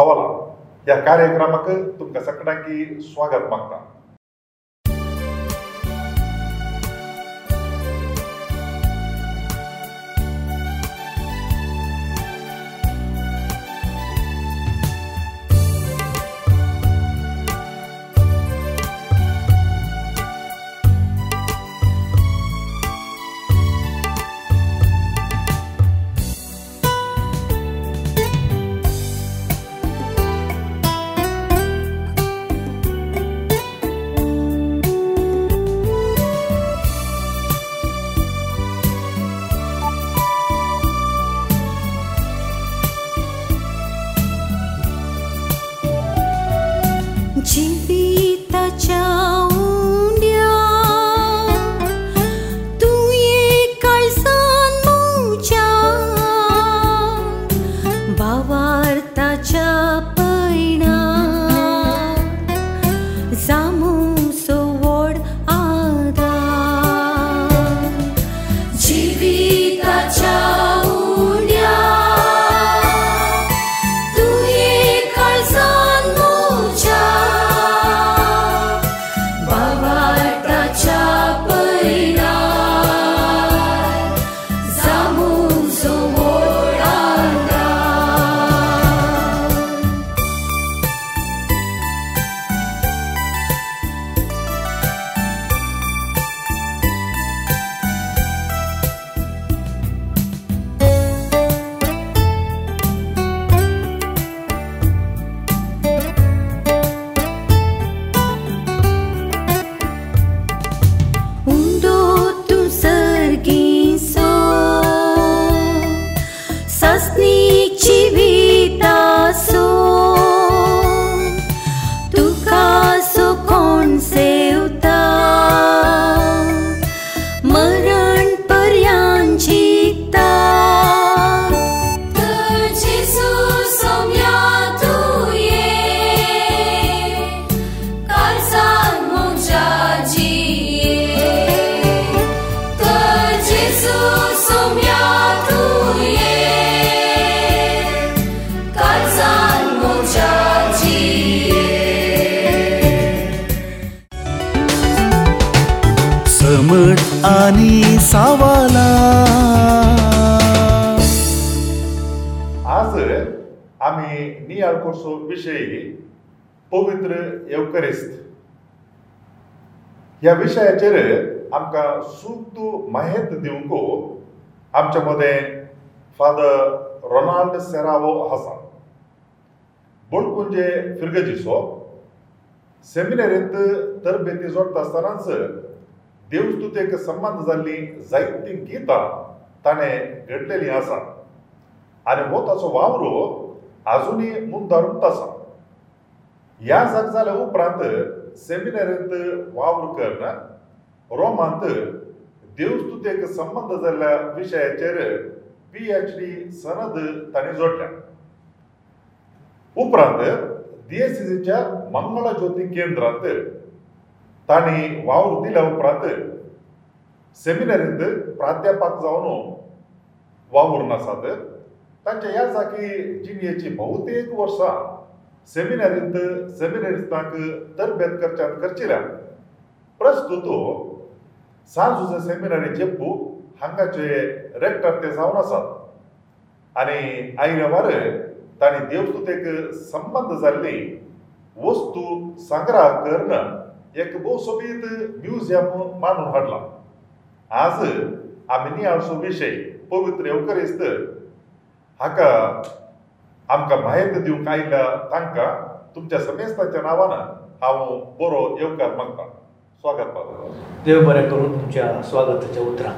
जावला ह्या कार्यक्रमाक तुमकां सगळ्यांक स्वागत मागता आज आमी नियाळ कोर्सो विशयी पवित्र येवकरिस्त ह्या विशयाचेर आमकां सुक्त महत्व दिवंको आमच्या मदें फादर रोनाल्ड सेरावो आसा बोणकुंजे फिरगजीचो सेमिनारींत तरबेती जोडटा आसतनाच देवस्तुतेक संबंद जाल्लीं जायतीं गितां ताणें घडलेलीं आसात ಆನಿ ವಾತಸ ವಾವುರು ಅಜುನಿ ಮುಂದರುಕ್ತಸ ಯ ಜಗಜಲ ಉಪರಾತ ಸೆಮಿನಾರ್ ಅಂತ ವಾವುರ್ ಕರ್ನ ರೋಮಾಂತ ದೇವಸ್ತುತೆಕ ಸಂಬಂಧದಲೆ ವಿಷಯ ಚೇರೆ ಬಿ एक्चुअली ಸನದಿ ತನಿಜೋಟ ಉಪರಾತ ದಿಸಿಸಿತ ಮಮ್ಮಲ ಜೋತಿ ಕೇಂದ್ರ ಅಂತ ತಾಣಿ ವಾವುರ್ ದಿಲ ಉಪರಾತ ಸೆಮಿನಾರ್ ಅಂತ ಪ್ರಾಧ್ಯಾಪಕಸವನು ವಾವುರ್ನ ساتھೇ तांचे हे आसा की जिणेची भोवतेक वर्सां सेमिनारींत सेमिनारिस्तांक तरबेत करच्यान करचिल्या प्रस्तुतो सांजुचे सेमिनारीचे बूक हांगाचे रेक्टर ते जावन आसात आनी आयल्या वार ताणी देवस्तुतेक संबंद जाल्ली वस्तू संग्रह करन एक भोसोबीत म्युझियम मांडून हाडला आज आमी नियाळसो विशय पवित्र येवकारिस्त हाका आमकां म्हायती दिवंक आयला तांकां तुमच्या समेस्ताच्या नांवान हांव बरो येवकार मागता स्वागत देव बरें करून तुमच्या स्वागताच्या उतरां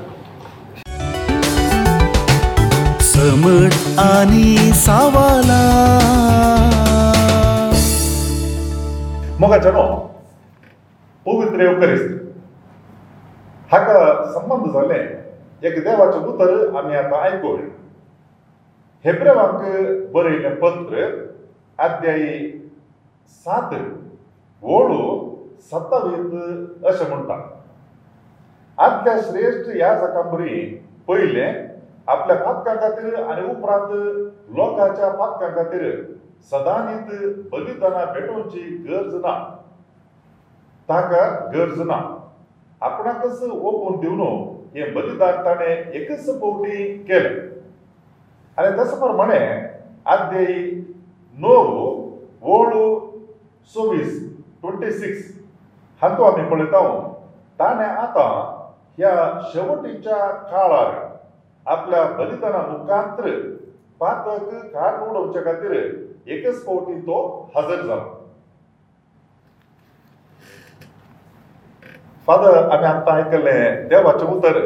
समज आनी सावला मोगाच्या नो पवित्र येवकारिस्त हाका संबंद जाले एक देवाचें उतर आमी आतां आयकूया हेब्रवाक बरयले पत्र अध्याय सात ओळो सत्तावेत अशें म्हणटा आदल्या श्रेश्ठ ह्या जाका बरी पयले आपल्या पाक्या खातीर आनी उपरांत लोकांच्या पाक्या खातीर सदांनीत बलिदाना भेटोवची गरज ना ताका गरज ना आपणाकच ओपून दिवन हे बलिदान ताणें एकच पावटी केलें आनी तसो प्रमाणे आद्यी णव वळ सव्वीस ट्वेंटी सिक्स हातूंत आमी पळयता ताणें आतां ह्या शेवटीच्या काळार आपल्या बलिदाना मुखांत्र पातक घाट उडोवचे खातीर एकच फावटी तो हजर जालो फादर आमी आतां आयकल्लें देवाचें उतर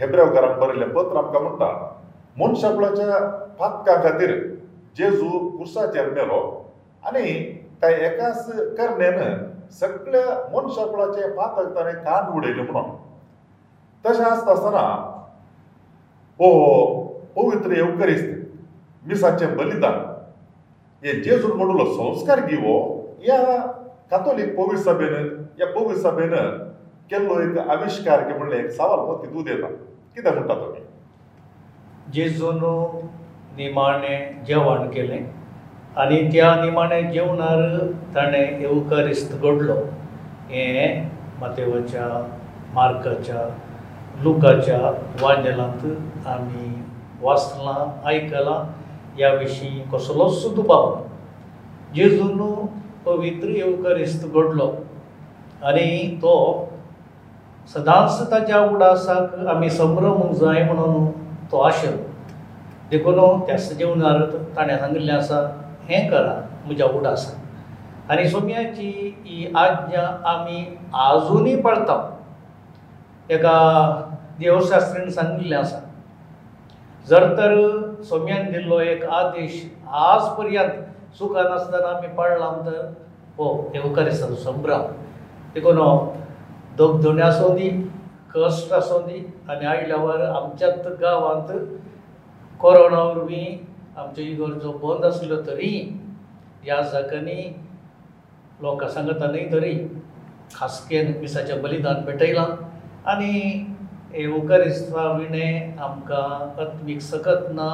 हेब्रेवकारांक बरयल्लें पत्र आमकां म्हणटा मनशाबळाच्या पातका खातीर जेजू कुर्साचेर मेलो आनी त्या एकाच कर्णेन सगळ्या मनशाबळाचे पातक ताणें कांड उडयले म्हणून तशें आसता आसतना हो पवित्र येवकरीस्त मिसाचे बलिदान हे जेजून म्हणलो संस्कार घेवो ह्या कातोलीक पवीत सभेन ह्या पवीत सभेन केल्लो एक आविश्कार म्हणलें एक सावाल पत्ती दूद येता कितें म्हणटा तुमी जेजुनू निमाणें जेवण केलें आनी त्या निमाण्या जेवणार ताणें येवकारिस्त घडलो हें मातेवाच्या मार्काच्या लुकाच्या वांजेलांत आमी वाचलां आयकलां ह्या विशीं कसलोच दुबाव जेजुनू पवित्र येवकारिस्त घडलो आनी तो सदांच ताच्या उडासाक आमी संभ्रमूंक जाय म्हणून तो आशिर्वाद देखून त्यास जेवन आरत ताणें सांगिल्लें आसा हें करा म्हज्या उड आसा आनी सोमयाची ही आज्ञा आमी आजुनूय पाळटा एका देवशास्त्रीन सांगिल्लें आसा जर तर सोम्यान दिल्लो एक आदेश आज पर्यंत सुखानासतना आमी पाळला तर हो हेवकार संभ्रम देखून दोग धोण्या सोदी कश्ट आसूं दी आनी आयल्या वर आमच्याच गांवांत कोरोना वरवीं आमच्यो इगर्जो बंद आशिल्ल्यो तरी ह्या जाग्यांनी लोकां सांगतानय तरी खासकेन मिसाचें बलिदान पेटयलां आनी येवकारिस्ता विणें आमकां आत्मीक सकत ना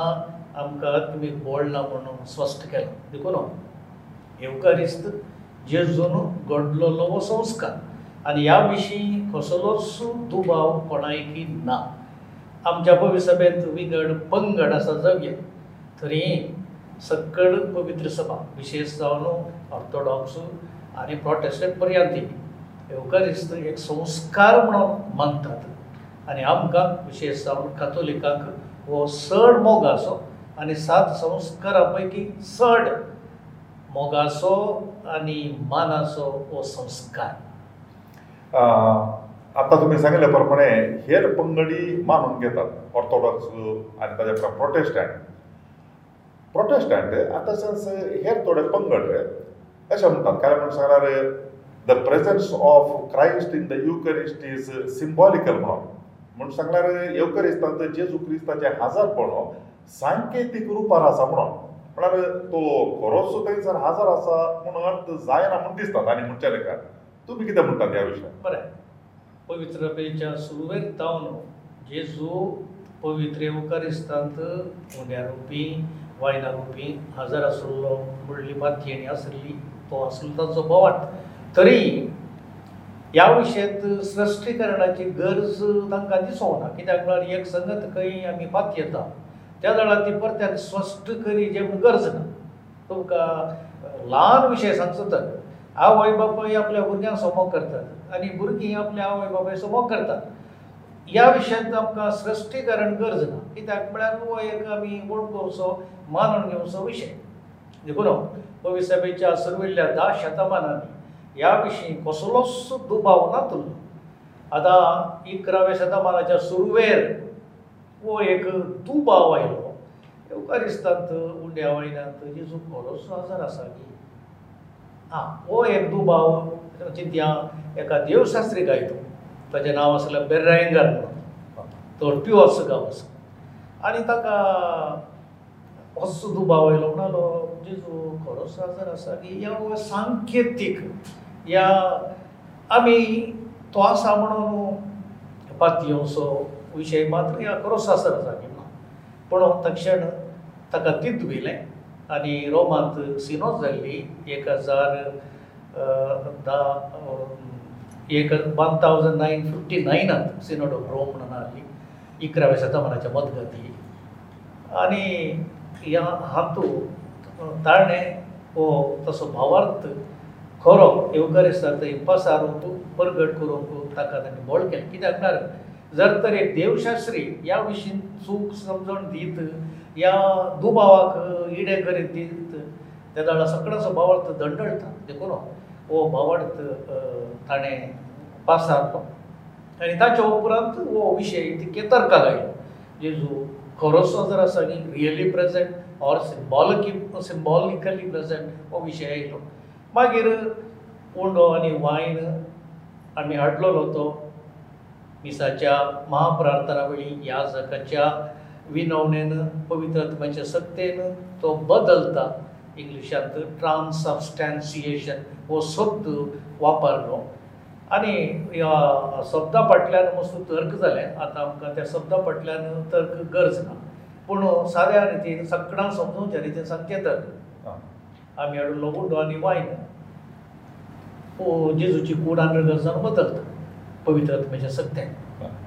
आमकां आत्मीक बोल ना म्हणून स्वस्थ केलां देखून येवकारिस्त जेजून घडलोलो संस्कार आनी ह्या विशीं कसलोच दुबाव कोणायकी ना आमच्या पवित्र सभेंत विंगड पंगड आसा जगे तरी सकल पवित्र सभा विशेश जावन ऑर्थोडॉक्स आनी प्रोटेस्टंट पर्यंत येवकारिस्त एक संस्कार म्हणून मानतात आनी आमकां विशेश जावन कथोलिकांक हो चड मोगाचो आनी सात संस्कारा पैकी चड मोगाचो आनी मानाचो हो संस्कार आतां तुमी सांगिल्ले प्रमाणे हेर पंगडी मानून घेतात ऑर्थोडॉक्स आनी ताज्या प्रमाणे प्रोटेस्टंट प्रोटेस्टंट आतां सेन्स हेर थोडे पंगड अशें म्हणटात कारण म्हणजे सांगल्यार the presence of Christ in the युकरिस्ट इज सिंबॉलिकल म्हणून म्हणजे सांगल्यार युकरिस्तांत जेजू क्रिस्ताचें हाजारपण सांकेतीक रुपार आसा म्हणून म्हणल्यार तो खरोच थंयसर हाजार आसा म्हूण अर्थ जायना म्हूण दिसता तांणी म्हणचे लेखान तुमी कितें म्हणटा त्या विशयान बरें पवित्र बेच्या सुरवेक जावन जेजू पवित्र उकारिस्तांत उद्यारुपी वायदारुपी हजर आसलो म्हणली मातयेणी आसली तो आसलो ताचो भोवाट तरी ह्या विशयेंत स्पश्टीकरणाची गरज तांकां दिसोवना कित्याक म्हळ्यार एक संगत खंय आमी पात येता त्या जाणा ती परत्यान स्पश्ट करी जे म्हूण गरज ना तुमकां ल्हान विशय सांगचो तर आवय बापूय आपल्या भुरग्यांक सोमोग करतात आनी भुरगीं आपल्या आवय बापाय सोमोग करतात ह्या विशयांत आमकां स्पश्टीकरण गरज ना कित्याक म्हळ्यार हो एक आमी वोट करचो मानून घेवचो विशय देखून भवी सभेच्या सर्विल्ल्या धा शतमानांनी ह्या विशयी कसलोच दुबाव नातुल्लो आतां इकराव्या शतमानाच्या सुरवेर हो एक दुबाव आयलो एवकारिस्तांत उंड्या वयल्यांत जेजू खरोच आजार आसा की आ ओ हेदू भाव चिंत्या एका देवशास्त्री गायतो ताचें नांव आसलें बेर्रायंगर म्हणून तोडपी असो गांव आसा आनी ताका असो दुबाव आयलो म्हणालो जेजू खरोच आजार आसा की ह्या सामकें तीख ह्या आमी तो आसा म्हणून पातयोचो विशय मात्र ह्या खरोच आजार आसा की म्हणून पूण तक्षण ताका तीत भिलें आनी रोमांत सिनोज जाल्ली एक हजार एक वन थावजंड नायन फिफ्टी नायनांत सिनोड ऑफ रोम म्हणून आसली इकराव्या शतमानाच्या मदगती आनी ह्या हातूंत ताणें हो तसो भावार्थ खरो येवकारिस्ताचो इंपासारूंक परगट करूंक ताका ताणें बोल केलें कित्याक म्हळ्यार जर तर एक देवशास्त्री ह्या विशीं चूक समजोन दीत ह्या दुबावाक इडे करीत दीत त्या दळा सगळ्याचो बावर्थ दंडळटा देखून हो बावर्थ ताणें पासारलो आनी ताचे उपरांत हो विशय केतरकाक आयलो जेजू खरोसो जर आसा न्ही really present or symbolic symbolically present हो विशय आयलो मागीर उंडो आनी वायन आमी हाडलेलो तो मिसाच्या महाप्रार्थना वेळी ह्या जगाच्या विनवणेन पवित्रत्वाच्या सत्तेन तो बदलता इंग्लिशांत ट्रान्सबस्टेन्सिएशन हो शब्द वापरलो आनी ह्या शब्दा फाटल्यान मस्तो तर्क जालें आतां आमकां त्या शब्दा फाटल्यान तर्क गरज ना पूण साद्या रितीन सगळ्यांक समजूंच्या रितीन सांगचें तर्क आमी हाडून लोगुंडो आनी वायना जेजूची कुडान गरजान बदलता पवित्रत्वाच्या सत्तेन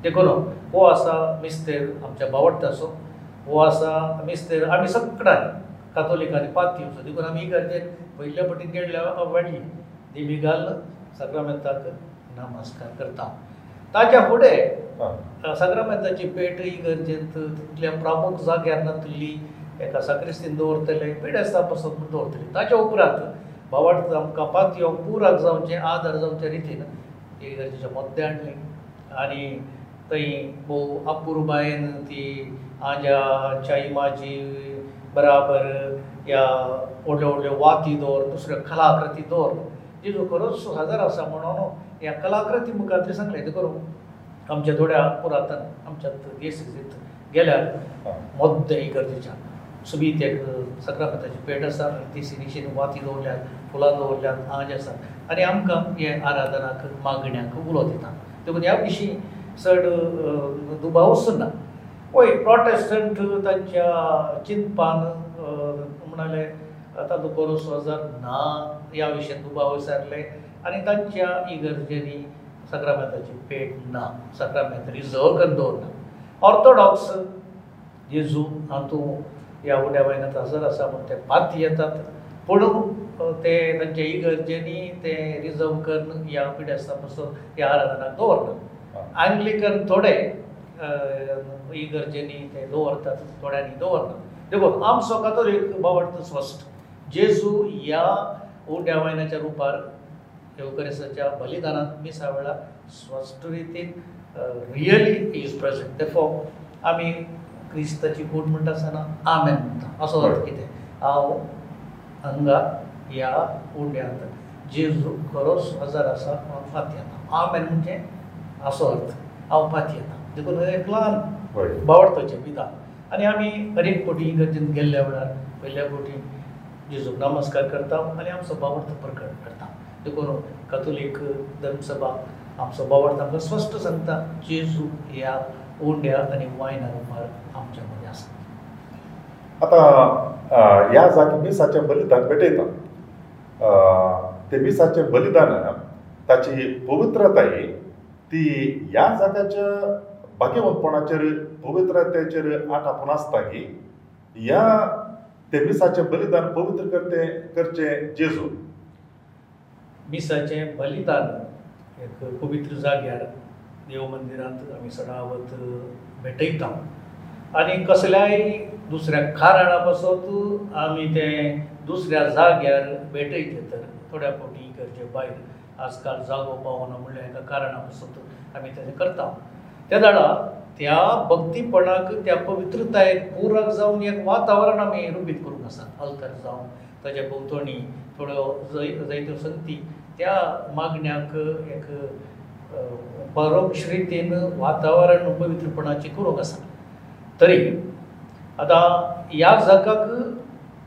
देखुनो हो आसा मिस्तेर आमच्या बावडट्याचो हो आसा मिस्तेर आमी सगळ्यांनी कातोलिकांनी पातयो देखून आमी ही गरजेक पयल्या पटीन गेल्ल्या वाडली देवी घाल सक्रामेंताक नमस्कार करता ताच्या फुडें सक्रामेंताची पेट ही गरजेंत तितल्या प्रमुख जाग्यार नातली एका सक्रिस्तीन दवरतले पेडेस्ता पसंत म्हूण दवरतले ताच्या उपरांत बावड आमकां पातयो पुराक जावचें आदार जावचे रितीन ही गरजेच्या मोद्दे हाडली आनी थंय भोव अपुर्बायेन ती आजा चाई माजी बराबर ह्या व्हडल्यो व्हडल्यो वाती दवर दुसऱ्यो कलाकृती दवर जिजो खरोच हजर आसा म्हणून ह्या कलाकृती मुखार ते सांगले ते करून आमच्या थोड्या पुरातन आमच्या देशीत गेल्यार मद्द इगर्जेच्या सुबीत एक सक्रांताची पेट आसा देशी निशेन वाती दवरल्यात फुलां दवरल्यात आज आसा आनी आमकां हे आराधनाक मागण्याक उलो दिता देखून ह्या विशीं चड दुबावस ना पळय प्रोटेस्टंट तांच्या चिंतपान म्हणाले आतां बरोस वजन ना ह्या विशयान दुबाव विसारले आनी तांच्या इगर्जेनी सक्रामेंताची पेट ना सक्रामेंत रिजर्व करून दवरना ऑर्थोडॉक्स जेजू हातूंत ह्या उड्या बायनात हजर आसा म्हूण ते पाती येतात पूण ते तांच्या इगर्जेनी ते रिजर्व करून ह्या पिड्यास्ता पसून ह्या आराधनाक दवरना आंग्लिकन थोडे इगर्जेनी ते दवरतात थोड्यांनी दवरतात देखून आम सोगातोर एक बाबा स्पश्ट जेजू ह्या उड्या वयनाच्या रुपार येवकरेसाच्या बलिदानांत मिसा वेळा स्वस्ट रितीन रियली इज प्रेजंट ते फॉर्म आमी क्रिस्ताची कूड म्हणटा आसतना आमेन म्हणटा असो अर्थ कितें हांव हांगा ह्या उड्यांत जेजू खरो हजार आसा फात्यांत आमेन म्हणजे आसत हांव मात येता देखून एक ल्हान बावडपाचें विधान आनी आमी अनेक फावटी इगर्जीन गेल्ल्या वेळार पयल्या फावटी जेजूक नमस्कार करता आनी आमचो बावड प्रकट करता देखून कथोलीक धर्मसभा आमचो बावड आमकां स्पश्ट सांगता जेजू ह्या ओंड्या आनी वायना रुपार आमच्या मदीं आसा आतां ह्या जाग्या मिसाचें बलिदान भेटयता तें मिसाचें बलिदान ताची पवित्रताय ती ह्या जात्याच्या भाग्यवंतपणाचेर पवित्रतेचेर आठ आपूण आसता की ह्या तेमिसाचे बलिदान पवित्र करते करचे जेजू मिसाचे बलिदान एक पवित्र जाग्यार देव मंदिरांत आमी सणावत भेटयता आनी कसल्याय दुसऱ्या कारणा पासत आमी ते दुसऱ्या जाग्यार भेटयत तर थोड्या फावटी इगर्जे भायर आजकाल जागो पावना म्हणलें हेका कारणां पसत आमी तेजें करता त्या जाणा त्या भक्तीपणाक त्या पवित्रतायेक पुरक जावन एक वातावरण आमी रुपीत करूंक आसा अल्तर जावन ताजे भोंवतणी थोड्यो जायत्यो संती त्या मागण्याक एक परोक्ष रितीन वातावरण पवित्रपणाची करूंक आसा तरी आतां ह्या जगाक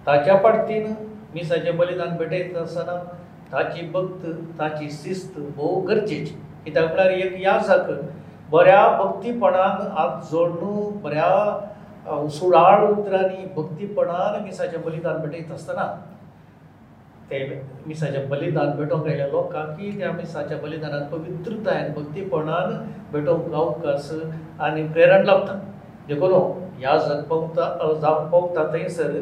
ताच्या पाटतीन मिसाचें बलिदान भेटयता आसतना ताची भक्त ताची शिस्त भोव गरजेची कित्याक म्हळ्यार एक याद जात बऱ्या भक्तीपणान आज जोडणू बऱ्या उसुळाळ उतरांनी भक्तीपणान मिसाचें बलिदान भेटयत आसतना ते मिसाचें बलिदान भेटोवंक आयल्या लोकांक की त्या मिसाच्या बलिदानान पवित्रतायेन भक्तीपणान भेटोवंक गावकास आनी प्रेरण लाभता देखून याद जावन पावता जावन पावता थंयसर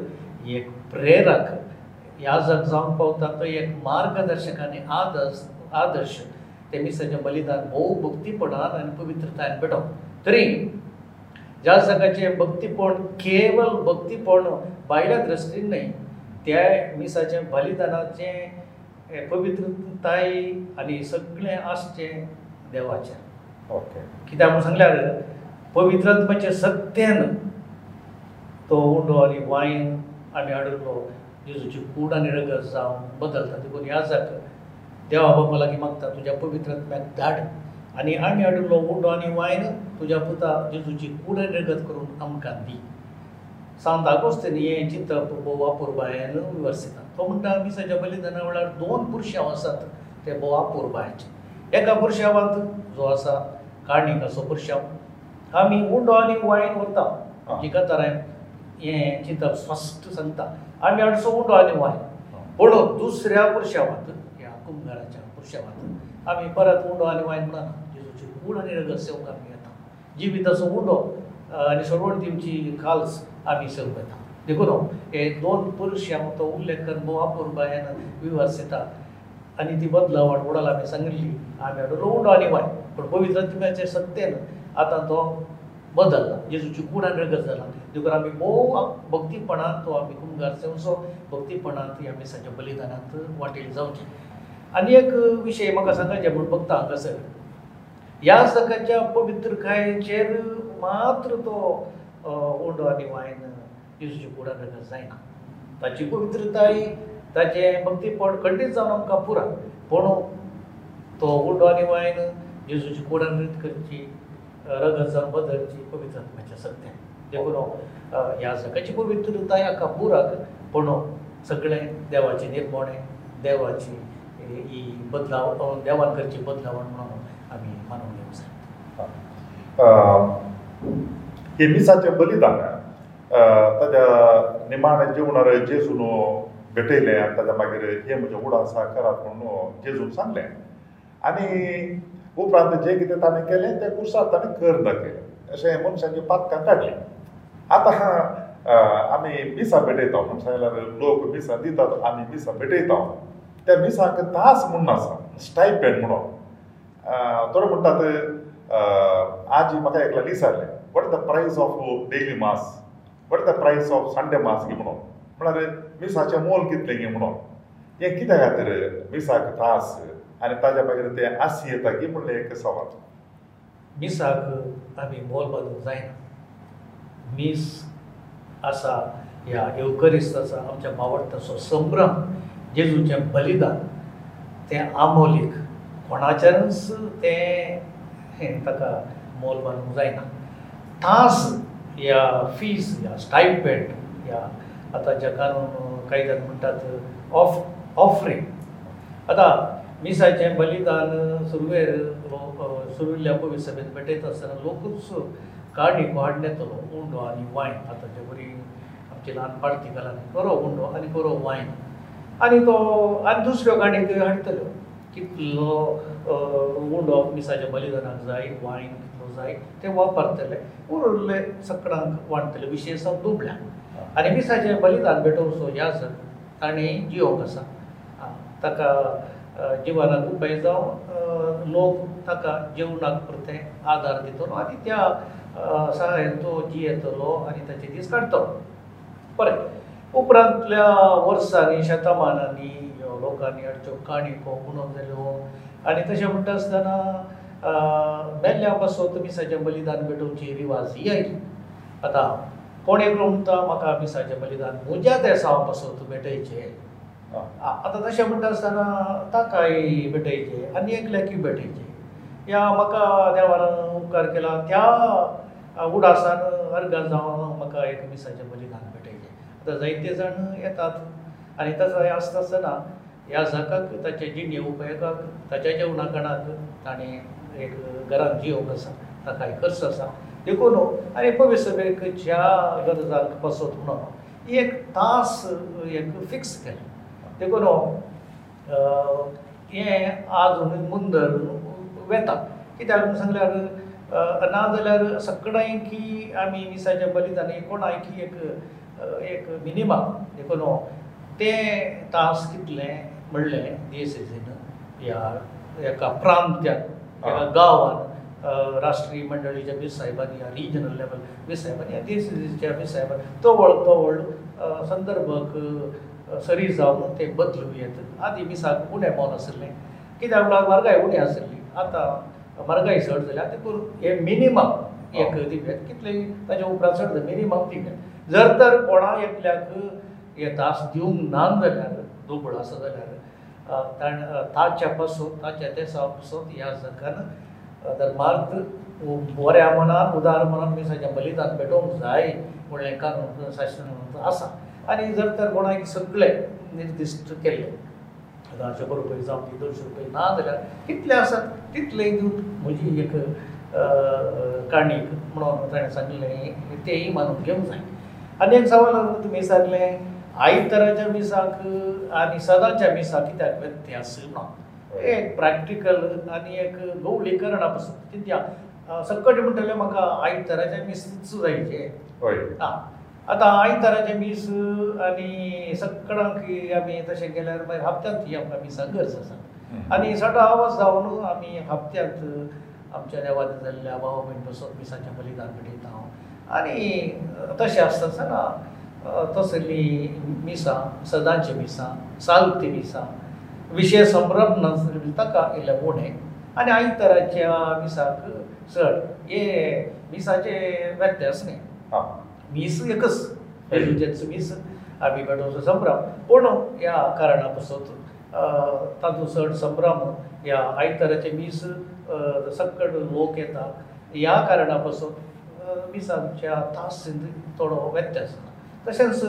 एक प्रेरक ह्या जग जावंक पावता तो एक मार्गदर्शक आनी आदर्श आदर्श तेमीसाचें बलिदान भोव भक्तीपणान आनी पवित्रतायेन पेटोवप तरी ज्या जगाचें भक्तीपण केवळ भक्तीपण भायल्या दृश्टीन न्हय त्या मिसाचें बलिदानाचें पवित्रताय आनी सगळें आसचें देवाचें ओके कित्याक म्हूण सांगल्यार पवित्रत्वाचें सत्यान तो उंडो आनी वायन आमी हाडून येजूची कूड आनी रगत जावं बदलता देखून ह्या जाता देवा बाबा लागीं मागता तुज्या पवित्रात्म्याक धाड आनी आमी हाडिल्लो उडो आनी वायन तुज्या पुता येजूची कूड आनी रगत करून आमकां दी सांताकोस्तेनी हें चिंतप बोवा पुरबायान वर्सिता तो म्हणटा आमी सद्या बलिदाना वेळार दोन पुरशांव आसात ते बोवा पुरबायाचे एका पुरशांवांत जो आसा काणीकाचो पुरशांव आमी उंडो आनी वायन उरता जिका तरायन हें चिंतप स्वस्थ सांगता आमी आठ सोडून आली वाय पूण दुसऱ्या पुरुशा वाटत ह्या कुंभाराच्या पुरुशा वाटत आमी परत उंडो आली वाय म्हणून जेजूचे गूण आनी रगत सेवक आमी येता जिवितासो उंडो आनी सरवण तिमची काल्स आमी सेवक येता देखून हे दोन पुरुश हे तो उल्लेख कर महापूर बायन विवास येता आनी ती बदला वाटवडाला आमी सांगिल्ली आमी हाडलो उंडो आनी वाय पण पवित्र तिम्याचे सत्तेन आतां तो बदलला जेजूची गूण आनी गजला देखून आमी भोव भक्तीपणान तो आमी कुंगार असो भक्तीपणांत आमी सांच्या बलिदानांत वाटेर जावचे आनी एक विशय म्हाका सांगाचे म्हूण भक्ता हांगासर ह्या सगळ्यांच्या पवित्रकायेचेर मात्र तो ओंडो आनी वायन जेजूची गूण आनी गज जायना ताची पवित्रताय ताचें भक्तीपण खंडीत जावन आमकां पुरा पूण तो ओंडो आनी वायन जेजूची गूण आनी करची रगसा बदलची पवित्रत्वाच्या सत्यान देखून ह्या सगळ्याची पवित्रता ह्या कापुराक पूण सगळें देवाचे निर्मणे देवाची ही बदलाव देवान करची बदलावण म्हणून आमी मानून घेवंक जाय हेमिसाचे बलिदान ताज्या निमाण्या जिवणार जेजून भेटयलें आनी ताज्या मागीर हे म्हजे उडा आसा करात म्हणून जेजून सांगलें आनी उपरांत जें कितें ताणें केलें तें कुर्साक ताणें घर दाखयलें अशें मनशांच्या पाकां काडलें आतां आमी मिसां भेटयता मनशां जाल्यार लोक मिसां दितात आमी मिसां भेटयता त्या मिसाक तास म्हूण आसा स्टायप पेन म्हणून थोडे म्हणटात आजी म्हाका एकल्या विचारलें what the price of daily mass what the price of Sunday mass गे म्हणून म्हळ्यार मिसाचें मोल कितलें गे म्हणून हें कित्या खातीर मिसाक त्रास आनी ताज्या मागीर ते आसियतागी म्हणलें एक समज मिसाक आमी मोल बांदूंक जायना मीस आसा ह्या येवकरिस्त आसा आमच्या मावडटाचो संभ्रम जेजूचें बलिदान तें आमोलीक कोणाच्यानच तें ताका मोल बांदूंक जायना तास ह्या फीज ह्या स्टायपेंट ह्या आतां जगान कायद्यान म्हणटात ऑफ ऑफरींग आतां मिसाचे बलिदान सुरवेर सुरविल्ल्या पवित्र सभेंत भेटयता आसतना लोकूच काडी वाडण्यातलो उंडो आनी वायन आतांच्या बरी आमची ल्हानपण ती गाला बरो उंडो आनी बरो वायन आनी तो आनी दुसऱ्यो गाडी त्यो हाडटल्यो कितलो उंडो मिसाच्या बलिदानाक जाय वायन कितलो जाय ते वापरतले उरले सकळांक वाडटले विशेष दुबल्या आनी मिसाचे बलिदान भेटोवचो ह्या सर ताणें जियोक आसा ताका जिवनाक उपाय जावं लोक ताका जेवणाक पुरते आदार दितलो आनी त्या सहाय्यान तो जी येतलो आनी ताचे दीस काडटलो बरें उपरांतल्या वर्सांनी शेतमानांनी लोकांनी हाडच्यो काणयो उणो जाल्यो आनी तशें म्हणटा आसतना मेल्ल्या पासून मिसाचें बलिदान पेटोवची रिवाज ही आयली आतां कोण एकलो म्हणटा म्हाका मिसाचें बलिदान म्हज्या देसा पासून मेटयचें आतां तशें म्हणटा आसतना ताकाय भेटयचे आनी एकल्याकय भेटयचे या म्हाका देवान उपकार केला त्या उडासान अर्घान जावन म्हाका एक मिसाचे बलिदान भेटयचे आतां जायते जाण येतात आनी तसो हें आसता आसतना ह्या जगाक ताच्या जिणे उपयोगाक ताच्या जेवणाकणाक ताणें एक घरांत जियोक आसा ताकाय खर्च आसा देखून आनी पवित्रेक ज्या गरजाक बसत म्हणून ही एक तास एक फिक्स केलें देखून हें आज मुंदर वेता कित्याक सांगल्यार ना जाल्यार सकाळी की आमी मिसाच्या बरी जाणी कोण आयकी एक एक मिनिमम देखून तें तास कितलें म्हणलें दीस इजीन ह्या एका प्रांत्यात एका गांवान राष्ट्रीय मंडळीच्या बी साहेबांनी ह्या रिजनल लेवल बी साहेबांनी दीस इजीच्या बी साहेबांनी तो व्हड तो व्हड संदर्भक सरी जावन ते बदलू येतात आदी मिसाक उणे पावन आसले कित्याक म्हळ्यार मार्गाय उणे आसली आतां मार्गाय चड जाल्या तितून हे मिनिमम एक दिवे कितले ताज्या उपरांत चड मिनिमम दिवे जर तर कोणा एकल्याक हे दास दिवंक ना जाल्यार दुबळ आसा जाल्यार ताणें ताच्या पासून ताच्या देसा पासून ह्या जगान धर्मार्त बऱ्या मनान उदार मनान मिसाचें बलिदान भेटोवंक जाय म्हणलें कारण शासन आसा आनी जर तर कोणाक सगळे निर्दिश्ट केल्ले हजारशंबर रुपये जावं की दोनशे रुपये ना जाल्यार कितले आसात तितले दिवन म्हजी एक काणीक म्हणून ताणें सांगलें तेय मानून घेवंक जाय आनी एक सवाल तुमी सांगलें आयताराच्या मिसाक आनी सदांच्या मिसाक कित्याक व्यत्यास ना एक प्रॅक्टिकल आनी एक गवळीकरणा पसून कित्याक सकट म्हणटलें म्हाका आयताराचें मिसच जायचें हय आं आतां आयताराचे मीस आनी सकाळांक आमी तशें केल्यार मागीर हप्त्यांत ही आमकां मिसां गरज आसा आनी सडा आवाज जावन आमी हप्त्यांत आमच्या देवा जाल्ल्या बाबा म्हण बसोन मिसाच्या बलिदान घडयता आनी तशें आसतना तसली मिसां सदांची मिसां सालती मिसां विशय संभ्रम नासली ताका इल्लें उणें आनी आयताराच्या मिसाक चड हे मिसाचे व्यक्त आसलें आं मीस एकच रेजुचेचो मीस आमी मेळोचो संभ्रम पूण ह्या कारणा पसून तातूंत सण संभ्रम ह्या आयताराचे मीस सकट लोक येता ह्या कारणा पसून मिसांच्या तास सिंद थोडो व्यत्यास तशेंच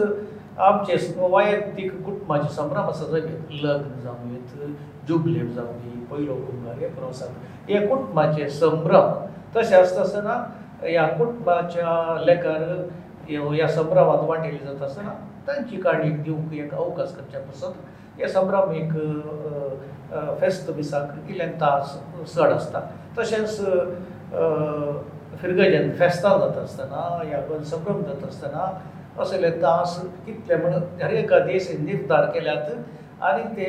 आमचे वैयक्तीक कुटुंबाचे संभ्रम आसा जमीन लग्न जावं जुबलेट जावं पयलो कुंभार हे प्रवासांत हे कुटुंबाचे संभ्रम तशें आसता आसतना ह्या कुटुंबाच्या लेखार ह्या संभ्रमांत वाटेल जाता आसतना तांची काणी दिवंक एक अवकाश करचे पसत हे संभ्रम एक फेस्त दिसाक इल्लें तास सण आसता तशेंच फिरगजन फेस्तां जाता आसतना या संभ्रम जाता आसतना असले तास कितले म्हण हर एका दीस निर्धार केल्यात आनी ते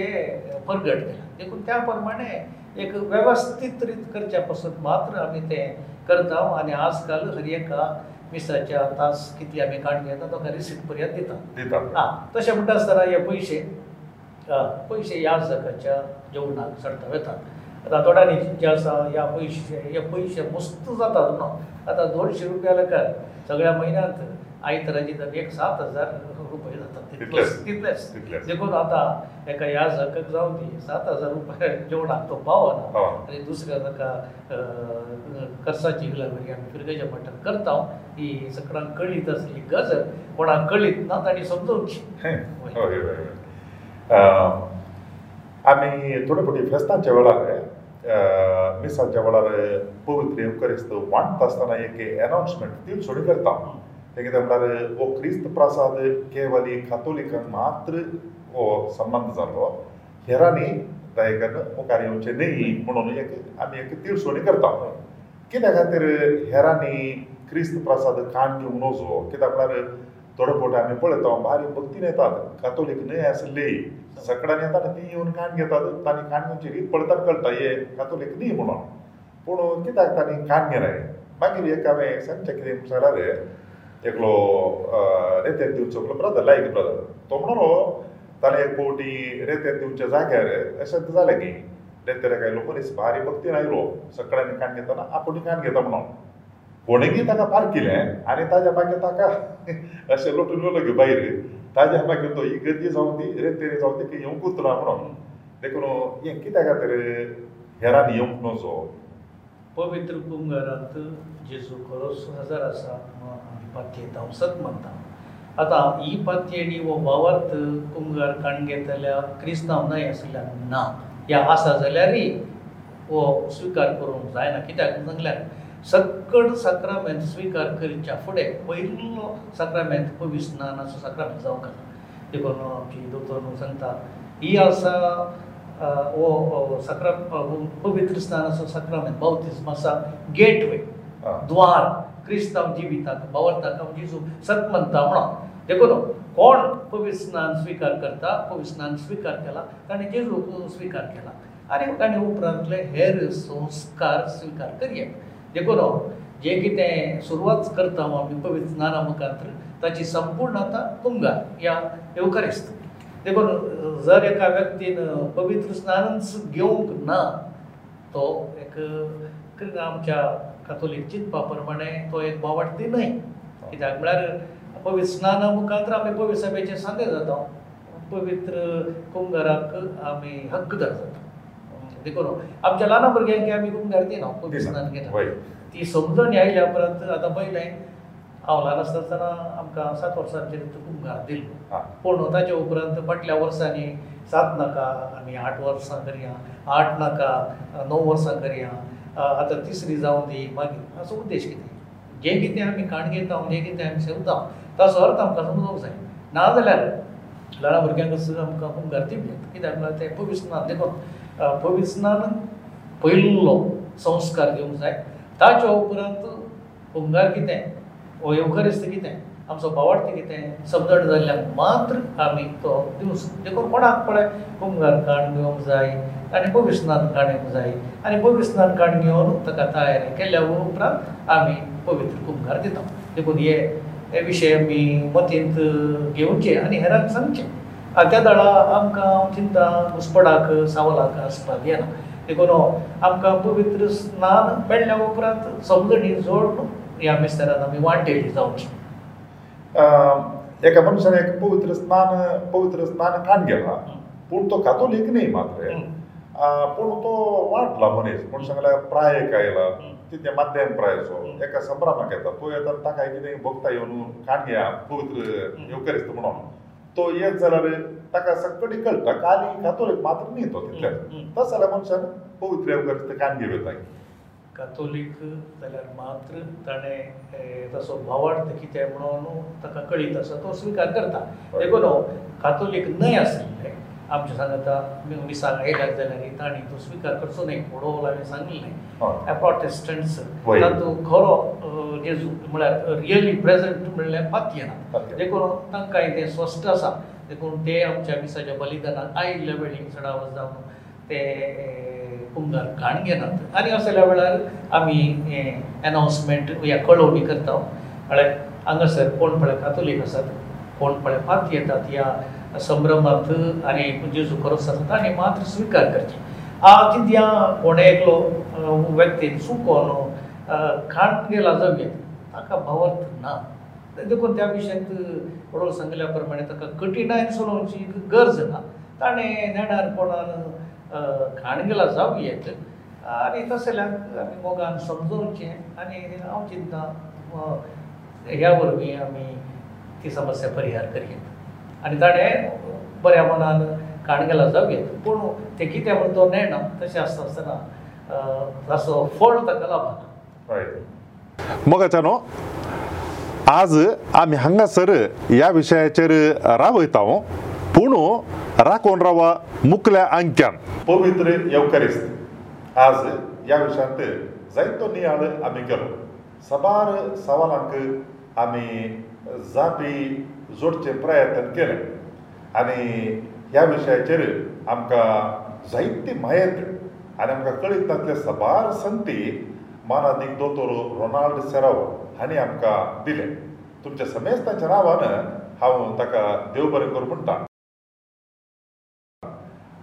परगट केल्यात देखून त्या प्रमाणे एक वेवस्थीत रीत करचे पसत मात्र आमी ते करता आनी आजकाल हर एका मिसाचे तास किती आम्ही काण घेता तो रिसीप्ट पर्यंत दिता तशें म्हणटा आसतना हे पयशे पयशे ह्या जगाच्या जेवणाक सरता वेतात रातोडांनी जे आसा ह्या पयशे हे पयशे मस्त जातात न्हू आतां दोनशे रुपया लेखात सगळ्या म्हयन्यांत आयतराची तर एक सात हजार रुपये जातात तितलेच देखून आता एका ह्या जगाक जावं ती सात हजार रुपये जेवणाक तो पावना आणि दुसऱ्या नका कर्साची लग्न आम्ही फिरगेच्या मठात करता ही सगळ्यांक कळीत असली गजर कोणाक कळीत ना ताणी समजवची आम्ही थोडे फुटी फेस्तांच्या वेळार मिसांच्या वेळार पवित्र उपकरिस्त वाटत असताना एक अनाउन्समेंट ती सोडी करता एक म्हणल्यार हो क्रिस्त प्रासाद केवल कातोलिकांक मात्र हो संबंद जालो हेरांनी दायकान मुखार येवचें न्ही म्हणून एक आमी एक तिळसोणी करता कित्या खातीर हेरांनी क्रिस्त प्रासाद काणी नजो कित्याक म्हणल्यार थोडे फोटो आमी पळयता बारीक भक्तीन येतात कातोलीक न्हय आसले सकाळ येता ती येवन काण घेतात तांणी काणयेचे रीत पळयतात कळटा हे कातोलीक न्हय म्हणून पूण कित्याक तांणी काण घेनाय मागीर एक हांवें सांगचें कितें सांगल्यार एकलो रेतेर दिवचो म्हणलो ब्रदर लायक ब्रदर तो म्हणलो ताणें एक पोवटी रेतेर दिवच्या जाग्यार अशें जालें की रेतेर एका आयलो मनीस बारी भक्तीन आयलो सगळ्यांनी कान घेताना आपणी कान घेता म्हणून कोणेगी ताका पार केलें आनी ताज्या मागीर ताका अशें लोटून उलो घेवन भायर ताज्या मागीर तो ही गर्दी जावन ती रेतेर जावन ती येवंकूच ना म्हणून देखून हें कित्या खातीर हेरांनी येवंक नजो पवित्र कुंगरांत जेजू खरोच हजर आसा म्हणून आमी पाथये धांवसत मानता आतां ही पाथये आनी हो वावर्त कुंगर काण घेतल्या क्रिस्तांव न्हय आसल्यार ना या आसा जाल्यारय हो स्विकार करूंक जायना कित्याक सांगल्यार सकळ सक्रामेंत स्विकार करच्या फुडें पयलो सक्रामेंत पवीस नानाचो सक्रामेंत जावंक देखून आमची दोतोर सांगता ही आसा वो सक्रम पवित्र स्थान असो सक्रम बौतिस्म आसा गेटवे द्वार क्रिस्तांव जिवितांत बवर ताका जिजू सत म्हणटा म्हणोन देखून कोण पवित्र स्नान स्विकार करता पवित्र स्नान स्विकार केला ताणें जिजू स्विकार केला आनी ताणें उपरांतले हेर संस्कार स्विकार करया देखून जे कितें सुरवात करता आमी पवित्र स्नाना मुखार ताची संपूर्ण आतां कुंगार ह्या येवकार आसता देखून जर एका व्यक्तीन पवित्र स्नान घेवंक ना तो एक आमच्या कातोलीक चिंतपा प्रमाणे तो एक बोवाटी न्हय कित्याक म्हळ्यार पवित्र स्नाना मुखांत आमी पवित्र सभेचें सांगें जाता पवित्र कुंगराक आमी हक्कदार जाता देखून आमच्या ल्हान भुरग्यांक आमी कुंगार दिना पवित्र स्नान घेता ती समजून आयल्या उपरांत आतां पयलें हांव ल्हान आसतना आमकां सात वर्सांचेर कुंभार दिल्लो पूण ताच्या उपरांत फाटल्या वर्सांनी सात नाका आमी आठ वर्सां करया आठ नाका णव वर्सां करया आतां तिसरी जावं दी मागीर असो उद्देश कितें जें कितें आमी काणगे जावं जें कितें आमी शेवता ताचो अर्थ आमकां समजूंक जाय नाजाल्यार ल्हान भुरग्यांक आमकां कुंभार दिवचे कित्याक म्हळ्यार ते पविस्नान देखून पविस्नान पयल्लो संस्कार घेवंक जाय ताच्या उपरांत कुंभार कितें हो येवकार आसता कितें आमचो बावार्थ कितें शब्द जाल्ल्यान मात्र आमी तो दिवस देखून कोणाक पळय कुंभार काण घेवंक जाय आनी भविश्नान काण येवंक जाय आनी भविश्नान काण घेवनूच ताका तयारी केल्या उपरांत आमी पवित्र कुंभार दिता देखून हे हे विशय आमी मतींत घेवचे आनी हेरांक सांगचे त्या दळा आमकां चिंता घुसपडाक सावलाक आसपाक येना देखून आमकां पवित्र स्नान मेळ्ळ्या उपरांत समजणी जोडणूक ह्या मिस्टरान आमी वांटेड जावचे एका मनशान एक पवित्र स्नान पवित्र स्नान खाण गेला पूण तो कातोलीक न्ही मात्र पूण तो वाटला मनीस म्हण सांगल्या प्रायेक आयला तिथे माध्यम प्रायचो एका संभ्रमाक येता तो येता ताका कितें भक्त येवन खाण घेया पवित्र येवकारीस्त म्हणून तो येत जाल्यार ताका सकाळी कळटा काली कातोलीक मात्र न्ही तो तितले तस जाल्यार मनशान पवित्र येवकारीस्त खाण घेवन येता कॅथोलीक जाल्यार मात्र ताणें ताचो भावार्थ कितें म्हणून ताका कळीत आसा तो स्विकार करता देखून कॅथोलीक न्हय आसलें आमच्या सांगता मिसाक आयल्यात जाल्यार ताणी तो स्विकार करचो न्हय म्हणून हांवें सांगिल्लें प्रोटेस्टंट्स तातूंत खरो जेजू म्हळ्यार रियली प्रेजंट म्हणल्यार पातये ना देखून तांकांय तें स्वस्थ आसा देखून ते आमच्या मिसाच्या बलिदानांत आयिल्ल्या वेळी चडावत जावन ते कुंगार घाण घेनात आनी असल्या वेळार आमी एनावंसमेंट या कळोवणी करता म्हळ्यार हांगासर कोण पळय कातोलीक आसात कोण पळय पांत येतात या संभ्रमांत आनी जेजू करस आसा ताणें मात्र स्विकार करचे आ कित्या कोणें एकलो व्यक्तीन चुकोनो खाण गेला जमेत ताका भावार्थ ना देखून त्या विशयांत पडोळ सांगल्या प्रमाणे ताका कठिणायन सोडोवची गरज ना ताणें नेणार कोणान खाणगेल जावयेत आनी तशें जाल्यार आमी मोगान समजवचें आनी हांव चिंतता ह्या वरवीं आमी ती समस्या परिहार करयेत आनी ताणें बऱ्या मनान काणगेला जावयेत पूण तें कितें म्हण तो नेणा तशें आसता आसतना ताचो फळ ताका लाभना मोगाच्या न्हू आज आमी हांगासर ह्या विशयाचेर रावयता हांव पूण राखून रावा मुखल्या अंक्यान पवित्र येवकारीस्त आज ह्या विशयांत जायतो नियाळ आमी केलो साबार सवालांक आमी जापी जोडचे प्रयत्न केले आनी ह्या विशयाचेर आमकां जायती मायेत आनी आमकां कळीत तातले साबार संती मानादीक दोतोर रोनाल्ड सेराव हांणी आमकां दिले तुमच्या समेस्ताच्या नांवान हांव ताका देव बरें करूं म्हणटा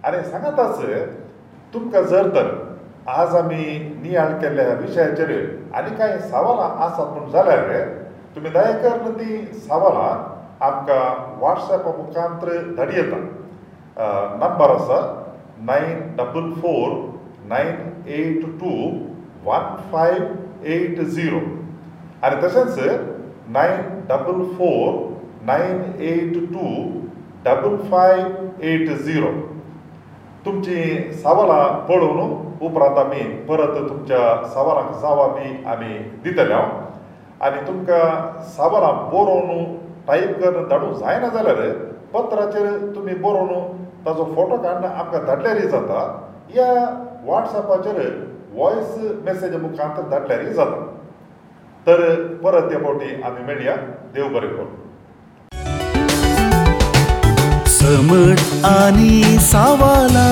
आनी सांगातच तुमकां जर तर आज आमी नियाळ केल्ल्या ह्या विशयाचेर आनी कांय सवालां आसात म्हूण जाल्यार तुमी दयाकर तीं सवालां आमकां वॉट्सॅपा मुखांत धाडी येता नंबर आसा nine double four nine eight two one five eight zero आनी तशेंच nine double four nine eight two double five eight zero तुमची सावला पळोवन उपरांत आमी परत तुमच्या सावलांक जावा बी आमी दितले हांव आनी तुमकां सावलां बरोवन टायप करून धाडूंक जायना जाल्यार पत्राचेर तुमी बरोवन ताजो फोटो काडून आमकां धाडल्यारय जाता ह्या वॉट्सॅपाचेर वॉयस मॅसेज मुखांत धाडल्यारय जाता तर परत ते फावटी आमी मेळया देव बरें करून समड आनी सावाला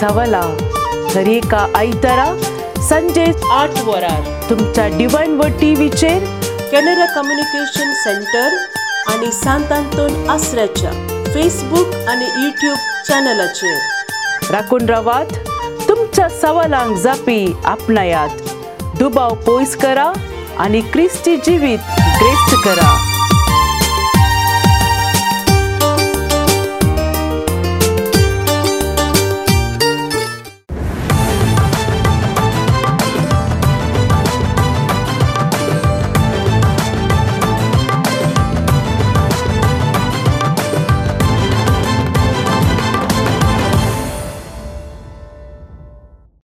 सवला तर एका आयतारा संजे आठ वरार तुमच्या डिवायन व टीव्हीचेर कॅनरा कम्युनिकेशन सेंटर आणि सांत आंतोन आसऱ्याच्या फेसबूक आणि युट्यूब चॅनलाचेर राखून रवात तुमच्या सवालांक जापी आपणायात दुबाव पयस करा आणि क्रिस्ती जिवीत ग्रेस्त करा